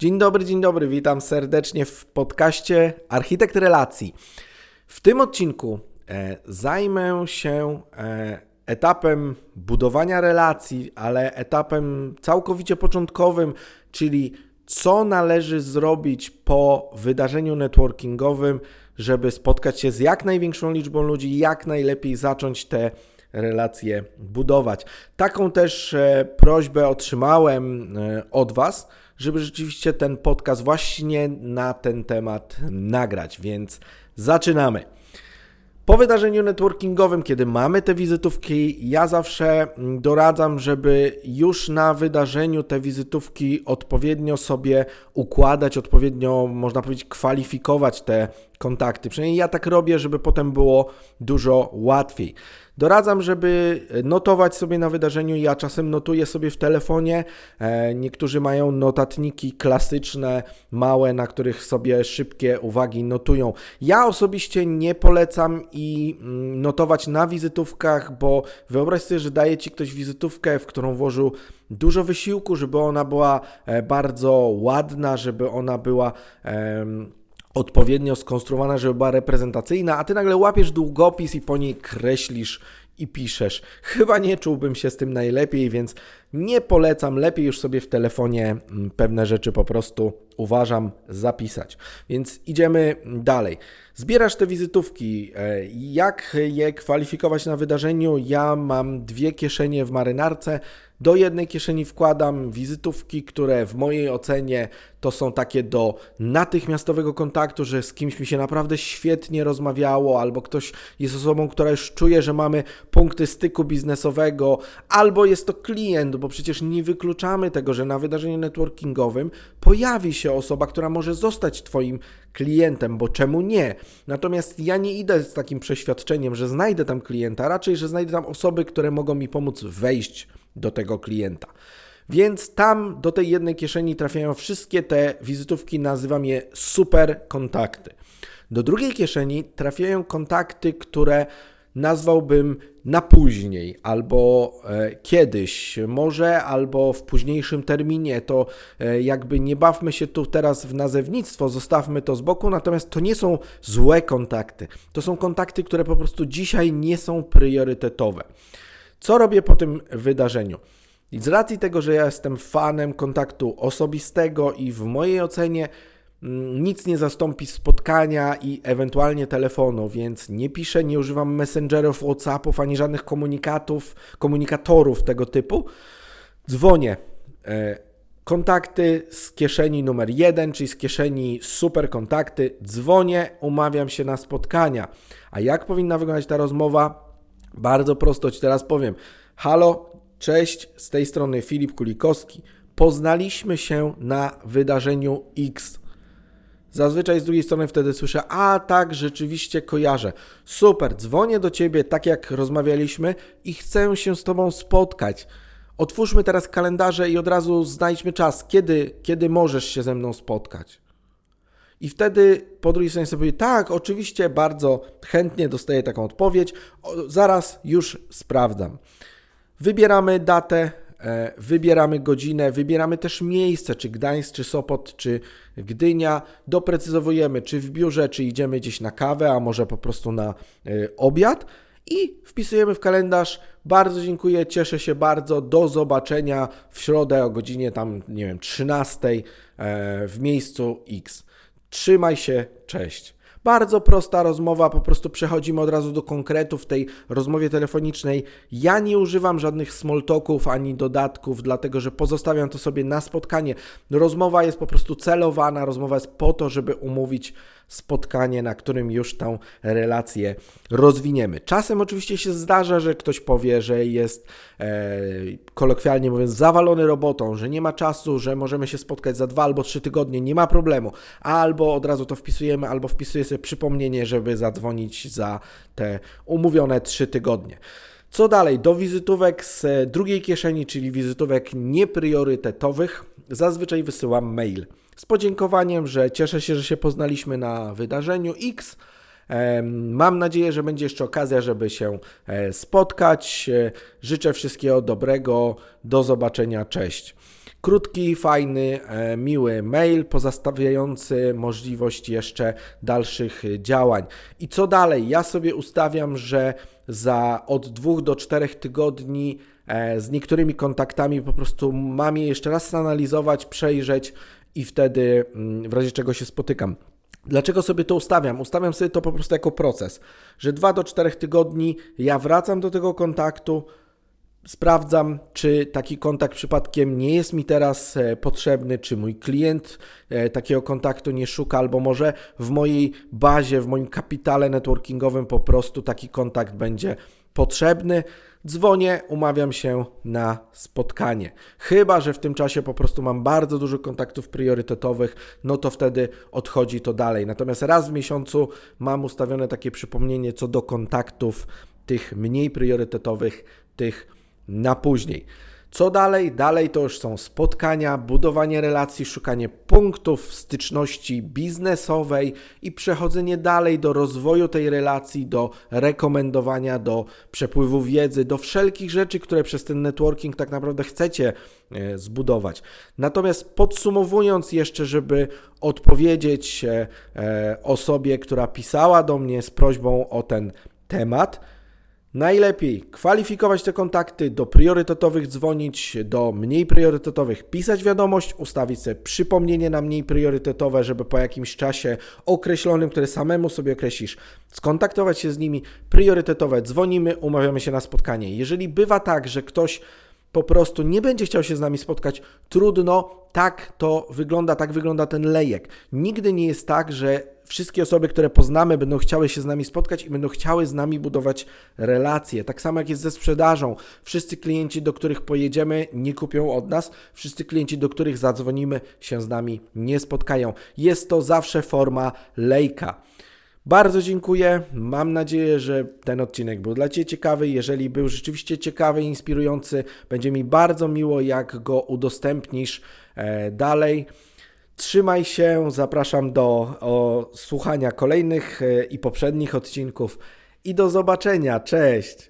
Dzień dobry, dzień dobry, witam serdecznie w podcaście Architekt Relacji. W tym odcinku e, zajmę się e, etapem budowania relacji, ale etapem całkowicie początkowym, czyli co należy zrobić po wydarzeniu networkingowym, żeby spotkać się z jak największą liczbą ludzi, jak najlepiej zacząć te relacje budować. Taką też e, prośbę otrzymałem e, od Was, żeby rzeczywiście ten podcast właśnie na ten temat nagrać, więc zaczynamy. Po wydarzeniu networkingowym, kiedy mamy te wizytówki, ja zawsze doradzam, żeby już na wydarzeniu te wizytówki odpowiednio sobie układać, odpowiednio, można powiedzieć, kwalifikować te kontakty. Przynajmniej ja tak robię, żeby potem było dużo łatwiej. Doradzam, żeby notować sobie na wydarzeniu. Ja czasem notuję sobie w telefonie. E, niektórzy mają notatniki klasyczne, małe, na których sobie szybkie uwagi notują. Ja osobiście nie polecam i mm, notować na wizytówkach, bo wyobraź sobie, że daje ci ktoś wizytówkę, w którą włożył dużo wysiłku, żeby ona była e, bardzo ładna, żeby ona była odpowiednio skonstruowana, żeby była reprezentacyjna, a ty nagle łapiesz długopis i po niej kreślisz i piszesz. Chyba nie czułbym się z tym najlepiej, więc nie polecam. Lepiej już sobie w telefonie mm, pewne rzeczy po prostu uważam zapisać. Więc idziemy dalej. Zbierasz te wizytówki. E, jak je kwalifikować na wydarzeniu? Ja mam dwie kieszenie w marynarce. Do jednej kieszeni wkładam wizytówki, które w mojej ocenie to są takie do natychmiastowego kontaktu, że z kimś mi się naprawdę świetnie rozmawiało, albo ktoś jest osobą, która już czuje, że mamy punkty styku biznesowego, albo jest to klient, bo przecież nie wykluczamy tego, że na wydarzeniu networkingowym pojawi się osoba, która może zostać Twoim klientem, bo czemu nie? Natomiast ja nie idę z takim przeświadczeniem, że znajdę tam klienta, raczej, że znajdę tam osoby, które mogą mi pomóc wejść do tego klienta. Więc tam do tej jednej kieszeni trafiają wszystkie te wizytówki, nazywam je super kontakty. Do drugiej kieszeni trafiają kontakty, które nazwałbym na później, albo e, kiedyś, może, albo w późniejszym terminie. To e, jakby nie bawmy się tu teraz w nazewnictwo, zostawmy to z boku, natomiast to nie są złe kontakty. To są kontakty, które po prostu dzisiaj nie są priorytetowe. Co robię po tym wydarzeniu? I z racji tego, że ja jestem fanem kontaktu osobistego i w mojej ocenie nic nie zastąpi spotkania i ewentualnie telefonu, więc nie piszę, nie używam messengerów, WhatsAppów ani żadnych komunikatów, komunikatorów tego typu. Dzwonię. E, kontakty z kieszeni numer jeden, czyli z kieszeni super kontakty. Dzwonię, umawiam się na spotkania. A jak powinna wyglądać ta rozmowa? Bardzo prosto Ci teraz powiem. Halo, cześć, z tej strony Filip Kulikowski. Poznaliśmy się na wydarzeniu X. Zazwyczaj z drugiej strony wtedy słyszę, a tak, rzeczywiście kojarzę. Super, dzwonię do Ciebie tak jak rozmawialiśmy i chcę się z Tobą spotkać. Otwórzmy teraz kalendarze i od razu znajdźmy czas, kiedy, kiedy możesz się ze mną spotkać. I wtedy po drugiej stronie sobie tak, oczywiście bardzo chętnie dostaję taką odpowiedź, o, zaraz już sprawdzam. Wybieramy datę, wybieramy godzinę, wybieramy też miejsce, czy Gdańsk, czy Sopot, czy Gdynia. Doprecyzowujemy, czy w biurze, czy idziemy gdzieś na kawę, a może po prostu na e, obiad. I wpisujemy w kalendarz. Bardzo dziękuję, cieszę się bardzo. Do zobaczenia w środę o godzinie tam, nie wiem, 13 e, w miejscu X. Trzymaj się, cześć. Bardzo prosta rozmowa, po prostu przechodzimy od razu do konkretu w tej rozmowie telefonicznej. Ja nie używam żadnych smalltalków ani dodatków, dlatego że pozostawiam to sobie na spotkanie. Rozmowa jest po prostu celowana, rozmowa jest po to, żeby umówić spotkanie, na którym już tą relację rozwiniemy. Czasem oczywiście się zdarza, że ktoś powie, że jest e, kolokwialnie mówiąc zawalony robotą, że nie ma czasu, że możemy się spotkać za dwa albo trzy tygodnie, nie ma problemu. Albo od razu to wpisujemy, albo wpisuje sobie przypomnienie, żeby zadzwonić za te umówione trzy tygodnie. Co dalej? Do wizytówek z drugiej kieszeni, czyli wizytówek niepriorytetowych, zazwyczaj wysyłam mail z podziękowaniem, że cieszę się, że się poznaliśmy na wydarzeniu X. Mam nadzieję, że będzie jeszcze okazja, żeby się e, spotkać. E, życzę wszystkiego dobrego. Do zobaczenia. Cześć. Krótki, fajny, e, miły mail pozostawiający możliwość jeszcze dalszych działań. I co dalej? Ja sobie ustawiam, że za od dwóch do czterech tygodni z niektórymi kontaktami po prostu mam je jeszcze raz analizować, przejrzeć i wtedy mm, w razie czego się spotykam. Dlaczego sobie to ustawiam? Ustawiam sobie to po prostu jako proces, że 2 do 4 tygodni ja wracam do tego kontaktu, sprawdzam, czy taki kontakt przypadkiem nie jest mi teraz e, potrzebny, czy mój klient e, takiego kontaktu nie szuka, albo może w mojej bazie, w moim kapitale networkingowym po prostu taki kontakt będzie potrzebny. Dzwonię, umawiam się na spotkanie. Chyba, że w tym czasie po prostu mam bardzo dużo kontaktów priorytetowych, no to wtedy odchodzi to dalej. Natomiast raz w miesiącu mam ustawione takie przypomnienie co do kontaktów tych mniej priorytetowych, tych na później. Co dalej? Dalej to już są spotkania, budowanie relacji, szukanie punktów styczności biznesowej i przechodzenie dalej do rozwoju tej relacji, do rekomendowania, do przepływu wiedzy, do wszelkich rzeczy, które przez ten networking tak naprawdę chcecie e, zbudować. Natomiast podsumowując jeszcze, żeby odpowiedzieć e, e, osobie, która pisała do mnie z prośbą o ten temat, Najlepiej kwalifikować te kontakty, do priorytetowych dzwonić, do mniej priorytetowych pisać wiadomość, ustawić sobie przypomnienie na mniej priorytetowe, żeby po jakimś czasie określonym, który samemu sobie określisz, skontaktować się z nimi. Priorytetowe dzwonimy, umawiamy się na spotkanie. Jeżeli bywa tak, że ktoś po prostu nie będzie chciał się z nami spotkać, trudno, tak to wygląda, tak wygląda ten lejek. Nigdy nie jest tak, że wszystkie osoby, które poznamy, będą chciały się z nami spotkać i będą chciały z nami budować relacje. Tak samo jak jest ze sprzedażą. Wszyscy klienci, do których pojedziemy, nie kupią od nas, wszyscy klienci, do których zadzwonimy, się z nami nie spotkają. Jest to zawsze forma lejka. Bardzo dziękuję. Mam nadzieję, że ten odcinek był dla Ciebie ciekawy. Jeżeli był rzeczywiście ciekawy i inspirujący, będzie mi bardzo miło, jak go udostępnisz e, dalej. Trzymaj się, zapraszam do o, słuchania kolejnych e, i poprzednich odcinków i do zobaczenia. Cześć!